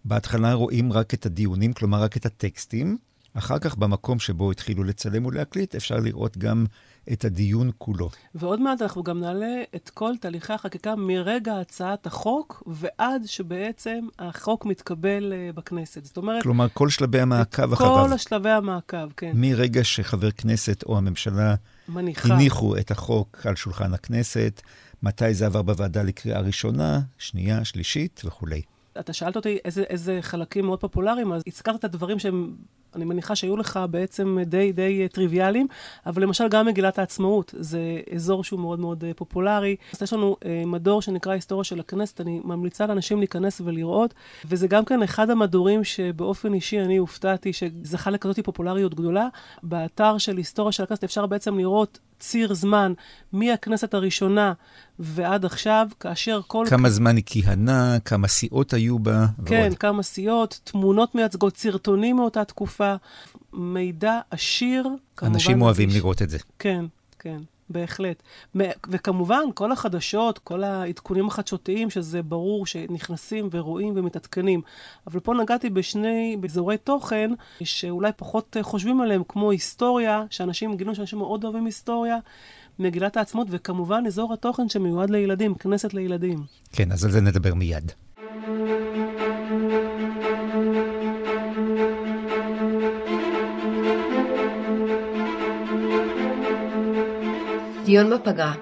S3: בהתחלה רואים רק את הדיונים, כלומר רק את הטקסטים. אחר כך, במקום שבו התחילו לצלם ולהקליט, אפשר לראות גם את הדיון כולו.
S4: ועוד מעט אנחנו גם נעלה את כל תהליכי החקיקה מרגע הצעת החוק ועד שבעצם החוק מתקבל uh, בכנסת. זאת אומרת...
S3: כלומר, כל שלבי המעקב אחריו.
S4: כל השלבי המעקב, כן.
S3: מרגע שחבר כנסת או הממשלה מניחה. הניחו את החוק על שולחן הכנסת, מתי זה עבר בוועדה לקריאה ראשונה, שנייה, שלישית וכולי.
S4: אתה שאלת אותי איזה, איזה חלקים מאוד פופולריים, אז הזכרת את הדברים שהם, אני מניחה שהיו לך בעצם די די טריוויאליים, אבל למשל גם מגילת העצמאות, זה אזור שהוא מאוד מאוד אה, פופולרי. אז יש לנו אה, מדור שנקרא היסטוריה של הכנסת, אני ממליצה לאנשים להיכנס ולראות, וזה גם כן אחד המדורים שבאופן אישי אני הופתעתי שזכה לכזאת פופולריות גדולה. באתר של היסטוריה של הכנסת אפשר בעצם לראות ציר זמן מהכנסת הראשונה ועד עכשיו, כאשר כל...
S3: כמה זמן היא כיהנה, כמה סיעות היו בה.
S4: כן, ועוד. כמה סיעות, תמונות מייצגות, סרטונים מאותה תקופה, מידע עשיר.
S3: אנשים אוהבים איש... לראות את זה.
S4: כן, כן. בהחלט. וכמובן, כל החדשות, כל העדכונים החדשותיים, שזה ברור שנכנסים ורואים ומתעדכנים. אבל פה נגעתי בשני אזורי תוכן שאולי פחות חושבים עליהם, כמו היסטוריה, שאנשים גילו שאנשים מאוד אוהבים היסטוריה. מגילת העצמאות, וכמובן אזור התוכן שמיועד לילדים, כנסת לילדים.
S3: כן, אז על זה נדבר מיד.
S8: דיון בפגרה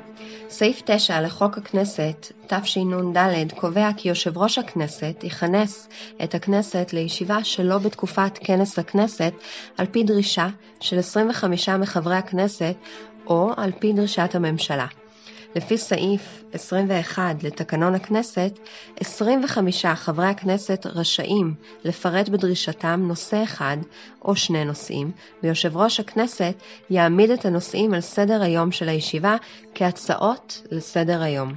S8: סעיף 9 לחוק הכנסת, תשנ"ד, קובע כי יושב ראש הכנסת יכנס את הכנסת לישיבה שלא בתקופת כנס הכנסת, על פי דרישה של 25 מחברי הכנסת או על פי דרישת הממשלה. לפי סעיף 21 לתקנון הכנסת, 25 חברי הכנסת רשאים לפרט בדרישתם נושא אחד או שני נושאים, ויושב ראש הכנסת יעמיד את הנושאים על סדר היום של הישיבה כהצעות לסדר היום.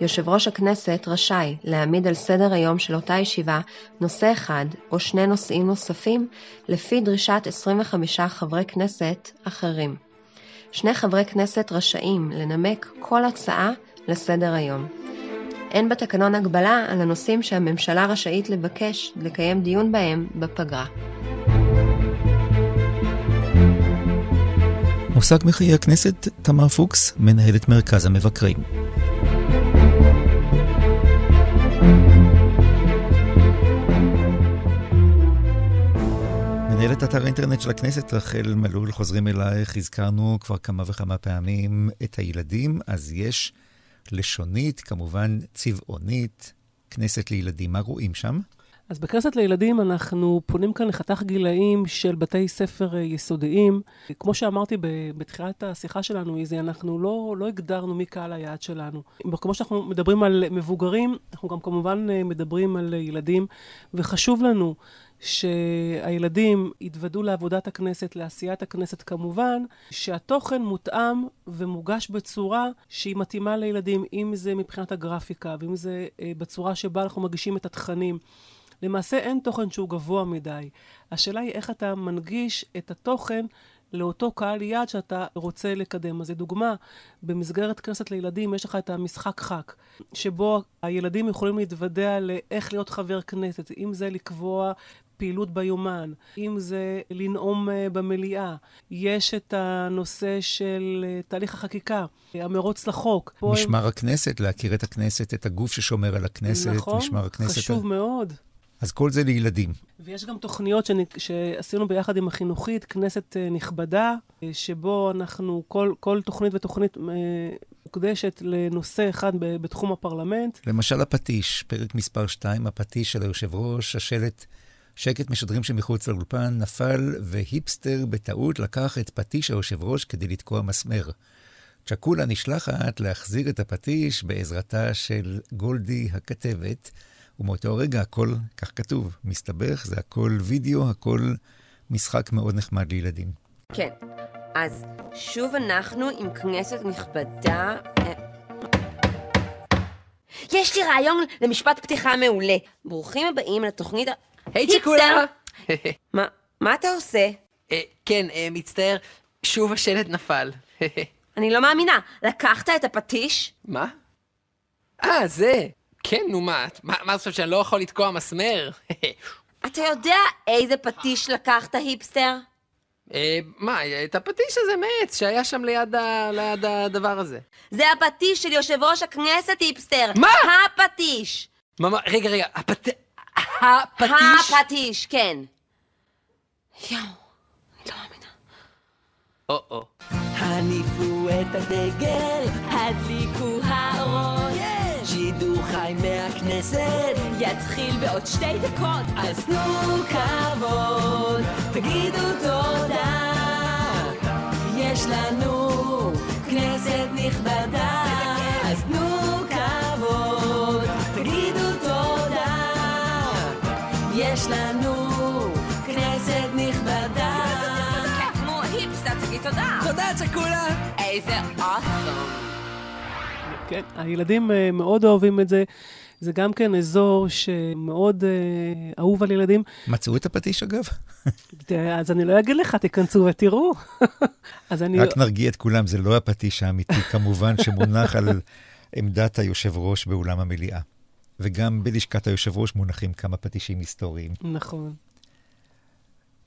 S8: יושב ראש הכנסת רשאי להעמיד על סדר היום של אותה ישיבה נושא אחד או שני נושאים נוספים לפי דרישת 25 חברי כנסת אחרים. שני חברי כנסת רשאים לנמק כל הצעה לסדר היום. אין בתקנון הגבלה על הנושאים שהממשלה רשאית לבקש לקיים דיון בהם בפגרה.
S3: מושג מחיי הכנסת, תמר פוקס, מנהלת מרכז המבקרים. מנהלת אתר האינטרנט של הכנסת, רחל מלול, חוזרים אלייך. הזכרנו כבר כמה וכמה פעמים את הילדים, אז יש לשונית, כמובן צבעונית, כנסת לילדים. מה רואים שם?
S4: אז בכנסת לילדים אנחנו פונים כאן לחתך גילאים של בתי ספר אה, יסודיים. כמו שאמרתי בתחילת השיחה שלנו, איזי, אנחנו לא, לא הגדרנו מי קהל היעד שלנו. כמו שאנחנו מדברים על מבוגרים, אנחנו גם כמובן אה, מדברים על ילדים, וחשוב לנו שהילדים יתוודו לעבודת הכנסת, לעשיית הכנסת כמובן, שהתוכן מותאם ומוגש בצורה שהיא מתאימה לילדים, אם זה מבחינת הגרפיקה ואם זה אה, בצורה שבה אנחנו מגישים את התכנים. למעשה אין תוכן שהוא גבוה מדי. השאלה היא איך אתה מנגיש את התוכן לאותו קהל יעד שאתה רוצה לקדם. אז לדוגמה, במסגרת כנסת לילדים יש לך את המשחק ח"כ, שבו הילדים יכולים להתוודע לאיך להיות חבר כנסת, אם זה לקבוע פעילות ביומן, אם זה לנאום אה, במליאה. יש את הנושא של אה, תהליך החקיקה, המרוץ לחוק.
S3: משמר הם... הכנסת, להכיר את הכנסת, את הגוף ששומר על הכנסת,
S4: נכון,
S3: משמר הכנסת.
S4: נכון, חשוב מאוד.
S3: אז כל זה לילדים.
S4: ויש גם תוכניות שאני, שעשינו ביחד עם החינוכית, כנסת אה, נכבדה, שבו אנחנו, כל, כל תוכנית ותוכנית מוקדשת לנושא אחד בתחום הפרלמנט.
S3: למשל הפטיש, פרק מספר 2, הפטיש של היושב ראש, השלט שקט משדרים שמחוץ לאולפן נפל, והיפסטר בטעות לקח את פטיש היושב ראש כדי לתקוע מסמר. צ'קולה נשלחת להחזיר את הפטיש בעזרתה של גולדי הכתבת, ומאותו רגע הכל, כך כתוב, מסתבך, זה הכל וידאו, הכל משחק מאוד נחמד לילדים.
S9: כן, אז שוב אנחנו עם כנסת נכבדה. אה, יש לי רעיון למשפט פתיחה מעולה. ברוכים הבאים לתוכנית
S10: היי צ'קולה!
S9: מה, אתה עושה?
S10: אה, כן, אה, מצטער, שוב השלט נפל.
S9: אני לא מאמינה. לקחת את הפטיש?
S10: מה? אה, זה. כן, נו מה, מה חושבת שאני לא יכול לתקוע מסמר?
S9: אתה יודע איזה פטיש לקחת, היפסטר?
S10: אה, מה, את הפטיש הזה מעץ שהיה שם ליד, הדבר הזה.
S9: זה הפטיש של יושב ראש הכנסת, היפסטר.
S10: מה?
S9: הפטיש.
S10: מה, רגע, רגע, הפטיש... הפטיש?
S9: הפטיש, כן. יואו, אני לא מאמינה.
S10: או-או.
S11: הניפו את הדגל, הדליקו האורות. שידור חי מהכנסת, יתחיל בעוד שתי דקות. אז תנו כבוד, תגידו תודה. יש לנו כנסת נכבדה. אז תנו תודה,
S10: צ'קולה.
S9: איזה אוסום.
S4: כן, הילדים uh, מאוד אוהבים את זה. זה גם כן אזור שמאוד uh, אהוב על ילדים.
S3: מצאו את הפטיש, אגב?
S4: אז אני לא אגיד לך, תיכנסו ותראו.
S3: אז אני... רק נרגיע את כולם, זה לא הפטיש האמיתי, כמובן, שמונח על עמדת היושב ראש באולם המליאה. וגם בלשכת היושב ראש מונחים כמה פטישים היסטוריים.
S4: נכון.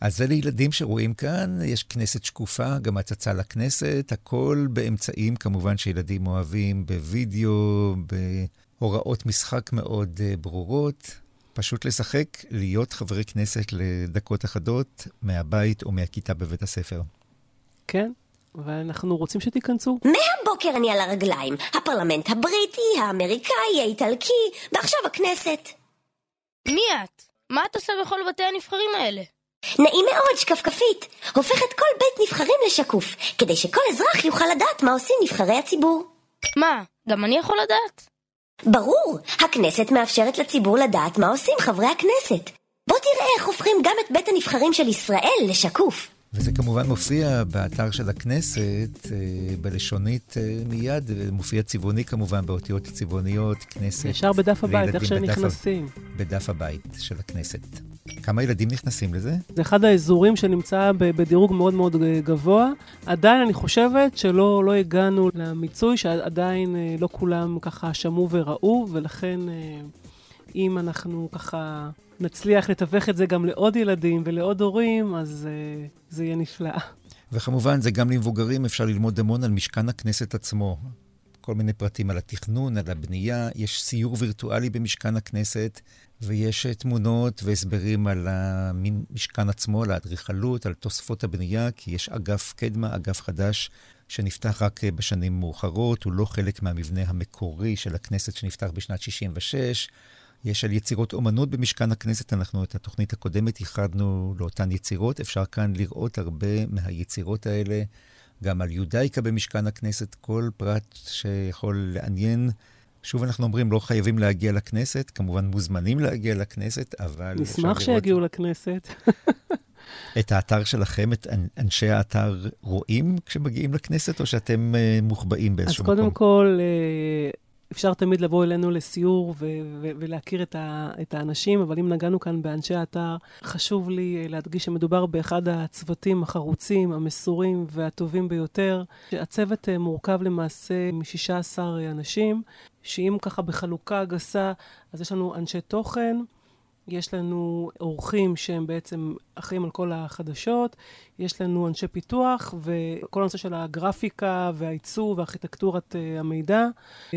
S3: אז זה לילדים שרואים כאן, יש כנסת שקופה, גם הצצה לכנסת, הכל באמצעים כמובן שילדים אוהבים, בווידאו, בהוראות משחק מאוד uh, ברורות. פשוט לשחק, להיות חברי כנסת לדקות אחדות מהבית או מהכיתה בבית הספר.
S4: כן, ואנחנו רוצים שתיכנסו.
S12: מהבוקר אני על הרגליים. הפרלמנט הבריטי, האמריקאי, האיטלקי, ועכשיו הכנסת.
S13: מי את? מה את עושה בכל בתי הנבחרים האלה?
S12: נעים מאוד, שקפקפית. הופכת כל בית נבחרים לשקוף, כדי שכל אזרח יוכל לדעת מה עושים נבחרי הציבור.
S13: מה, גם אני יכול לדעת?
S12: ברור, הכנסת מאפשרת לציבור לדעת מה עושים חברי הכנסת. בוא תראה איך הופכים גם את בית הנבחרים של ישראל לשקוף.
S3: וזה כמובן מופיע באתר של הכנסת, אה, בלשונית אה, מיד, מופיע צבעוני כמובן, באותיות צבעוניות, כנסת.
S4: ישר בדף הבית, איך שהם נכנסים.
S3: בדף הבית של הכנסת. כמה ילדים נכנסים לזה?
S4: זה אחד האזורים שנמצא בדירוג מאוד מאוד גבוה. עדיין אני חושבת שלא לא הגענו למיצוי, שעדיין אה, לא כולם ככה שמעו וראו, ולכן אם אנחנו ככה נצליח לתווך את זה גם לעוד ילדים ולעוד הורים, אז זה יהיה נפלא.
S3: וכמובן, זה גם למבוגרים, אפשר ללמוד המון על משכן הכנסת עצמו. כל מיני פרטים על התכנון, על הבנייה, יש סיור וירטואלי במשכן הכנסת, ויש תמונות והסברים על המשכן עצמו, על האדריכלות, על תוספות הבנייה, כי יש אגף קדמה, אגף חדש, שנפתח רק בשנים מאוחרות, הוא לא חלק מהמבנה המקורי של הכנסת שנפתח בשנת 66'. יש על יצירות אומנות במשכן הכנסת, אנחנו את התוכנית הקודמת ייחדנו לאותן יצירות. אפשר כאן לראות הרבה מהיצירות האלה, גם על יודאיקה במשכן הכנסת, כל פרט שיכול לעניין. שוב אנחנו אומרים, לא חייבים להגיע לכנסת, כמובן מוזמנים להגיע לכנסת, אבל...
S4: נשמח שיגיעו לכנסת.
S3: את האתר שלכם, את אנשי האתר רואים כשמגיעים לכנסת, או שאתם uh, מוחבאים באיזשהו
S4: מקום? אז קודם
S3: מקום?
S4: כל, uh, אפשר תמיד לבוא אלינו לסיור ו- ו- ולהכיר את, ה- את האנשים, אבל אם נגענו כאן באנשי האתר, חשוב לי להדגיש שמדובר באחד הצוותים החרוצים, המסורים והטובים ביותר. הצוות מורכב למעשה מ-16 אנשים, שאם ככה בחלוקה גסה, אז יש לנו אנשי תוכן, יש לנו אורחים שהם בעצם אחראים על כל החדשות, יש לנו אנשי פיתוח וכל הנושא של הגרפיקה והעיצוב וארכיטקטורת uh, המידע.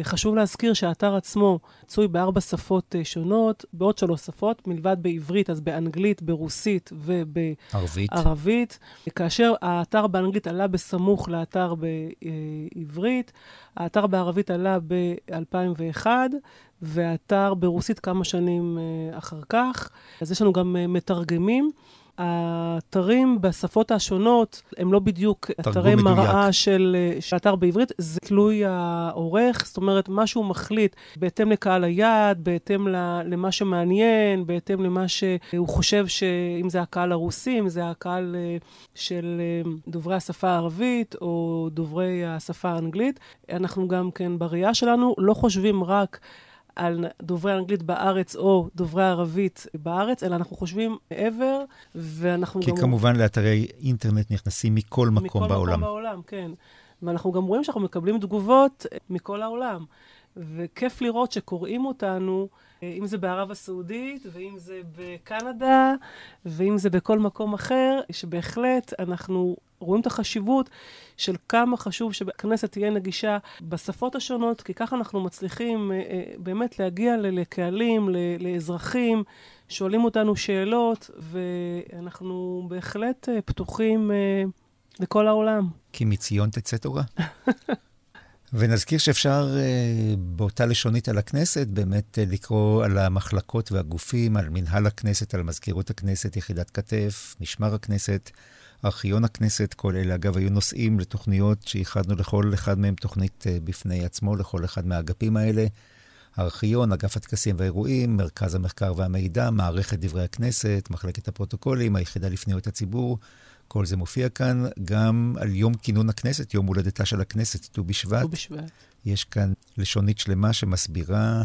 S4: חשוב להזכיר שהאתר עצמו מצוי בארבע שפות uh, שונות, בעוד שלוש שפות, מלבד בעברית, אז באנגלית, ברוסית ובערבית. כאשר האתר באנגלית עלה בסמוך לאתר בעברית, האתר בערבית עלה ב-2001, והאתר ברוסית כמה שנים אחר כך. אז יש לנו גם מתרגמים. האתרים בשפות השונות הם לא בדיוק אתרי מדויק. מראה של, של אתר בעברית, זה תלוי העורך, זאת אומרת, מה שהוא מחליט בהתאם לקהל היעד, בהתאם למה שמעניין, בהתאם למה שהוא חושב שאם זה הקהל הרוסי, אם זה הקהל של דוברי השפה הערבית או דוברי השפה האנגלית. אנחנו גם כן, בראייה שלנו, לא חושבים רק על דוברי אנגלית בארץ או דוברי ערבית בארץ, אלא אנחנו חושבים מעבר, ואנחנו
S3: כי
S4: גם...
S3: כי כמובן לאתרי אינטרנט נכנסים מכל מקום
S4: מכל
S3: בעולם.
S4: מכל מקום בעולם, כן. ואנחנו גם רואים שאנחנו מקבלים תגובות מכל העולם. וכיף לראות שקוראים אותנו, אם זה בערב הסעודית, ואם זה בקנדה, ואם זה בכל מקום אחר, שבהחלט אנחנו רואים את החשיבות של כמה חשוב שהכנסת תהיה נגישה בשפות השונות, כי ככה אנחנו מצליחים באמת להגיע לקהלים, לאזרחים, שואלים אותנו שאלות, ואנחנו בהחלט פתוחים לכל העולם.
S3: כי מציון תצא תורה. ונזכיר שאפשר באותה לשונית על הכנסת באמת לקרוא על המחלקות והגופים, על מנהל הכנסת, על מזכירות הכנסת, יחידת כתף, משמר הכנסת, ארכיון הכנסת, כל אלה אגב היו נושאים לתוכניות שייחדנו לכל אחד מהם תוכנית בפני עצמו, לכל אחד מהאגפים האלה. הארכיון, אגף הטקסים והאירועים, מרכז המחקר והמידע, מערכת דברי הכנסת, מחלקת הפרוטוקולים, היחידה לפניות הציבור. כל זה מופיע כאן גם על יום כינון הכנסת, יום הולדתה של הכנסת, ט"ו בשבט.
S4: ט"ו בשבט.
S3: יש כאן לשונית שלמה שמסבירה,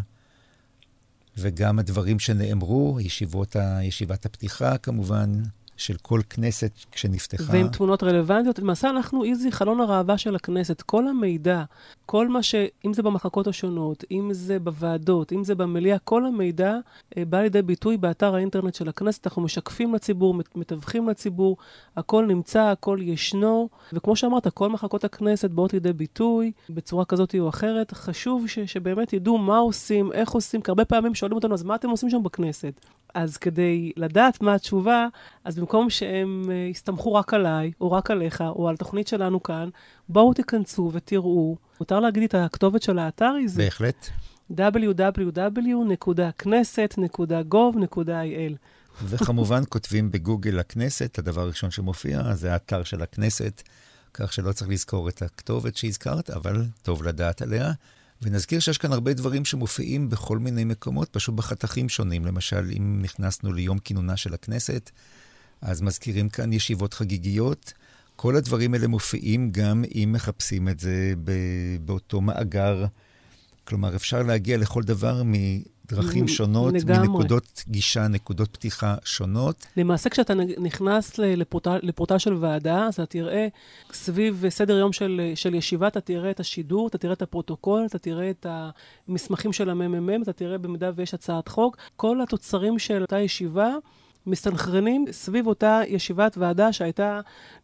S3: וגם הדברים שנאמרו, ישיבות ה... ישיבת הפתיחה כמובן, של כל כנסת כשנפתחה.
S4: ועם תמונות רלוונטיות. למעשה אנחנו איזי חלון הראווה של הכנסת. כל המידע, כל מה ש... אם זה במחלקות השונות, אם זה בוועדות, אם זה במליאה, כל המידע אה, בא לידי ביטוי באתר האינטרנט של הכנסת. אנחנו משקפים לציבור, מתווכים לציבור, הכל נמצא, הכל ישנו. וכמו שאמרת, כל מחלקות הכנסת באות לידי ביטוי בצורה כזאת או אחרת. חשוב ש... שבאמת ידעו מה עושים, איך עושים, כי הרבה פעמים שואלים אותנו, אז מה אתם עושים שם בכנסת? אז כדי לדעת מה התשובה, אז במקום שהם יסתמכו רק עליי, או רק עליך, או על התוכנית שלנו כאן, בואו תיכנסו ותראו. מותר להגיד את הכתובת של האתר?
S3: בהחלט.
S4: www.knesset.gov.il
S3: וכמובן כותבים בגוגל הכנסת, הדבר הראשון שמופיע זה האתר של הכנסת, כך שלא צריך לזכור את הכתובת שהזכרת, אבל טוב לדעת עליה. ונזכיר שיש כאן הרבה דברים שמופיעים בכל מיני מקומות, פשוט בחתכים שונים. למשל, אם נכנסנו ליום כינונה של הכנסת, אז מזכירים כאן ישיבות חגיגיות. כל הדברים האלה מופיעים גם אם מחפשים את זה באותו מאגר. כלומר, אפשר להגיע לכל דבר מדרכים שונות,
S4: לגמרי.
S3: מנקודות גישה, נקודות פתיחה שונות.
S4: למעשה, כשאתה נכנס לפורטל, לפורטל של ועדה, אז אתה תראה סביב סדר יום של, של ישיבה, אתה תראה את השידור, אתה תראה את הפרוטוקול, אתה תראה את המסמכים של הממ"מ, אתה תראה במידה ויש הצעת חוק. כל התוצרים של אותה ישיבה, מסתנכרנים סביב אותה ישיבת ועדה שהייתה,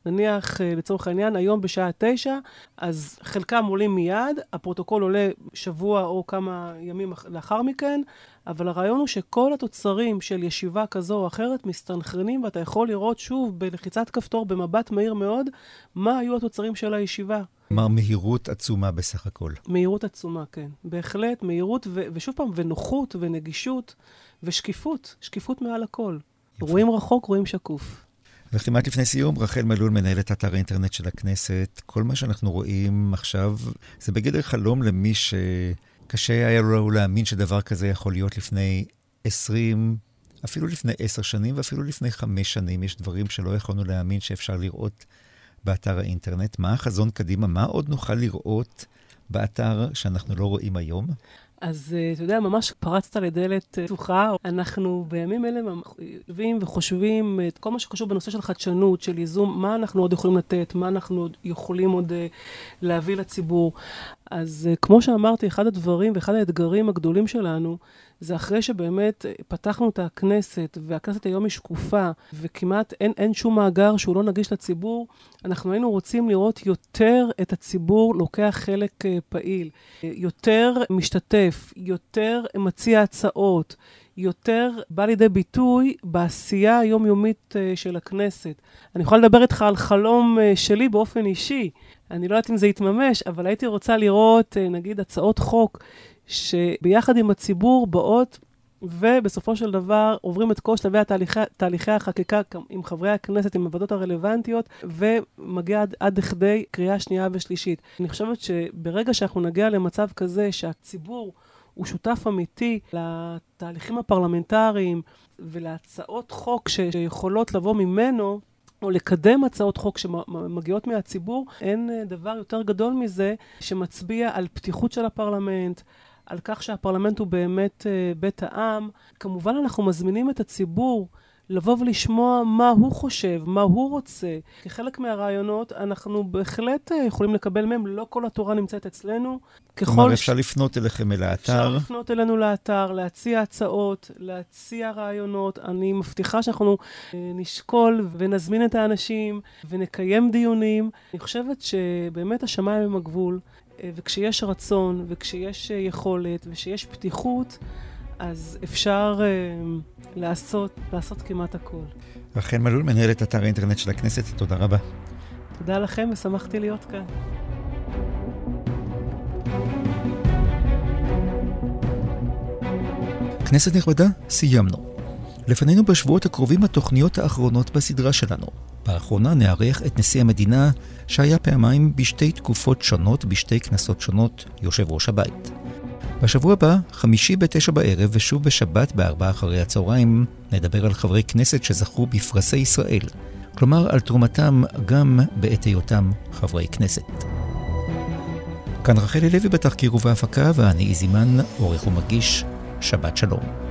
S4: נניח, לצורך העניין, היום בשעה תשע, אז חלקם עולים מיד, הפרוטוקול עולה שבוע או כמה ימים לאחר מכן, אבל הרעיון הוא שכל התוצרים של ישיבה כזו או אחרת מסתנכרנים, ואתה יכול לראות שוב בלחיצת כפתור, במבט מהיר מאוד, מה היו התוצרים של הישיבה.
S3: כלומר, מהירות עצומה בסך הכל.
S4: מהירות עצומה, כן. בהחלט, מהירות, ו- ושוב פעם, ונוחות, ונגישות, ושקיפות. שקיפות מעל הכל. רואים רחוק, רואים שקוף.
S3: וכמעט לפני סיום, רחל מלול, מנהלת אתר האינטרנט של הכנסת. כל מה שאנחנו רואים עכשיו, זה בגדר חלום למי שקשה היה לו להאמין שדבר כזה יכול להיות לפני 20, אפילו לפני 10 שנים ואפילו לפני 5 שנים. יש דברים שלא יכולנו להאמין שאפשר לראות באתר האינטרנט. מה החזון קדימה? מה עוד נוכל לראות באתר שאנחנו לא רואים היום?
S4: אז אה, אתה יודע, ממש פרצת לדלת אה, פתוחה. אנחנו בימים אלה יושבים וחושבים את כל מה שקשור בנושא של חדשנות, של ייזום, מה אנחנו עוד יכולים לתת, מה אנחנו עוד יכולים עוד אה, להביא לציבור. אז כמו שאמרתי, אחד הדברים ואחד האתגרים הגדולים שלנו, זה אחרי שבאמת פתחנו את הכנסת, והכנסת היום היא שקופה, וכמעט אין, אין שום מאגר שהוא לא נגיש לציבור, אנחנו היינו רוצים לראות יותר את הציבור לוקח חלק uh, פעיל, יותר משתתף, יותר מציע הצעות, יותר בא לידי ביטוי בעשייה היומיומית uh, של הכנסת. אני יכולה לדבר איתך על חלום uh, שלי באופן אישי. אני לא יודעת אם זה יתממש, אבל הייתי רוצה לראות, נגיד, הצעות חוק שביחד עם הציבור באות ובסופו של דבר עוברים את כל שלבי תהליכי החקיקה עם חברי הכנסת, עם הוועדות הרלוונטיות, ומגיע עד, עד לכדי קריאה שנייה ושלישית. אני חושבת שברגע שאנחנו נגיע למצב כזה שהציבור הוא שותף אמיתי לתהליכים הפרלמנטריים ולהצעות חוק שיכולות לבוא ממנו, או לקדם הצעות חוק שמגיעות מהציבור, אין דבר יותר גדול מזה שמצביע על פתיחות של הפרלמנט, על כך שהפרלמנט הוא באמת uh, בית העם. כמובן אנחנו מזמינים את הציבור לבוא ולשמוע מה הוא חושב, מה הוא רוצה. כחלק מהרעיונות אנחנו בהחלט uh, יכולים לקבל מהם, לא כל התורה נמצאת אצלנו.
S3: כלומר, אפשר ש... לפנות אליכם אל האתר.
S4: אפשר לפנות אלינו לאתר, להציע הצעות, להציע רעיונות. אני מבטיחה שאנחנו uh, נשקול ונזמין את האנשים ונקיים דיונים. אני חושבת שבאמת השמיים הם הגבול. וכשיש רצון, וכשיש אה, יכולת, וכשיש פתיחות, אז אפשר uh, לעשות, לעשות כמעט הכל.
S3: רחל מלול, מנהלת אתר האינטרנט של הכנסת, תודה רבה.
S4: תודה לכם, ושמחתי להיות כאן.
S3: כנסת נכבדה, סיימנו. לפנינו בשבועות הקרובים התוכניות האחרונות בסדרה שלנו. באחרונה נארח את נשיא המדינה, שהיה פעמיים בשתי תקופות שונות, בשתי כנסות שונות, יושב ראש הבית. בשבוע הבא, חמישי בתשע בערב ושוב בשבת בארבעה אחרי הצהריים, נדבר על חברי כנסת שזכו בפרסי ישראל, כלומר על תרומתם גם בעת היותם חברי כנסת. כאן רחלי לוי בתחקיר ובהפקה, ואני איזימן, עורך ומגיש, שבת שלום.